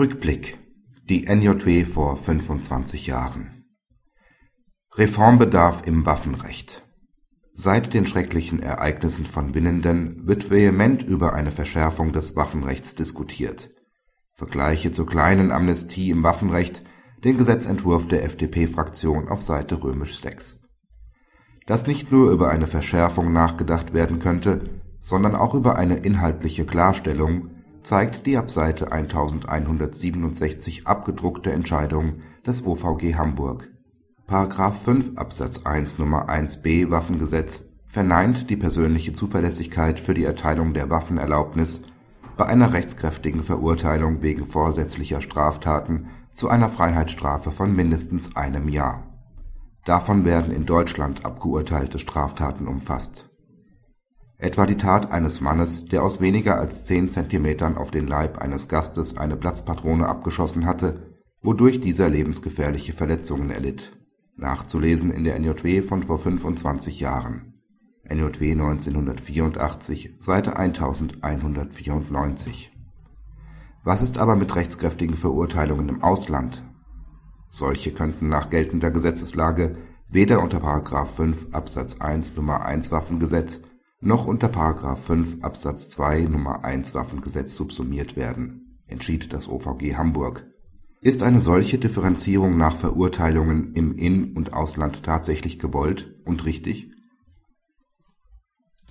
Rückblick Die NJW vor 25 Jahren Reformbedarf im Waffenrecht Seit den schrecklichen Ereignissen von Winnenden wird vehement über eine Verschärfung des Waffenrechts diskutiert. Vergleiche zur kleinen Amnestie im Waffenrecht den Gesetzentwurf der FDP-Fraktion auf Seite VI. Dass nicht nur über eine Verschärfung nachgedacht werden könnte, sondern auch über eine inhaltliche Klarstellung, zeigt die ab Seite 1167 abgedruckte Entscheidung des OVG Hamburg. § 5 Absatz 1 Nr. 1b Waffengesetz verneint die persönliche Zuverlässigkeit für die Erteilung der Waffenerlaubnis bei einer rechtskräftigen Verurteilung wegen vorsätzlicher Straftaten zu einer Freiheitsstrafe von mindestens einem Jahr Davon werden in Deutschland abgeurteilte Straftaten umfasst. Etwa die Tat eines Mannes, der aus weniger als zehn Zentimetern auf den Leib eines Gastes eine Platzpatrone abgeschossen hatte, wodurch dieser lebensgefährliche Verletzungen erlitt. Nachzulesen in der NJW von vor 25 Jahren. NJW 1984, Seite 1194. Was ist aber mit rechtskräftigen Verurteilungen im Ausland solche könnten nach geltender Gesetzeslage weder unter § 5 Absatz 1 Nr. 1 Waffengesetz noch unter § 5 Absatz 2 Nr. 1 Waffengesetz subsumiert werden, entschied das OVG Hamburg. Ist eine solche Differenzierung nach Verurteilungen im In und Ausland tatsächlich gewollt und richtig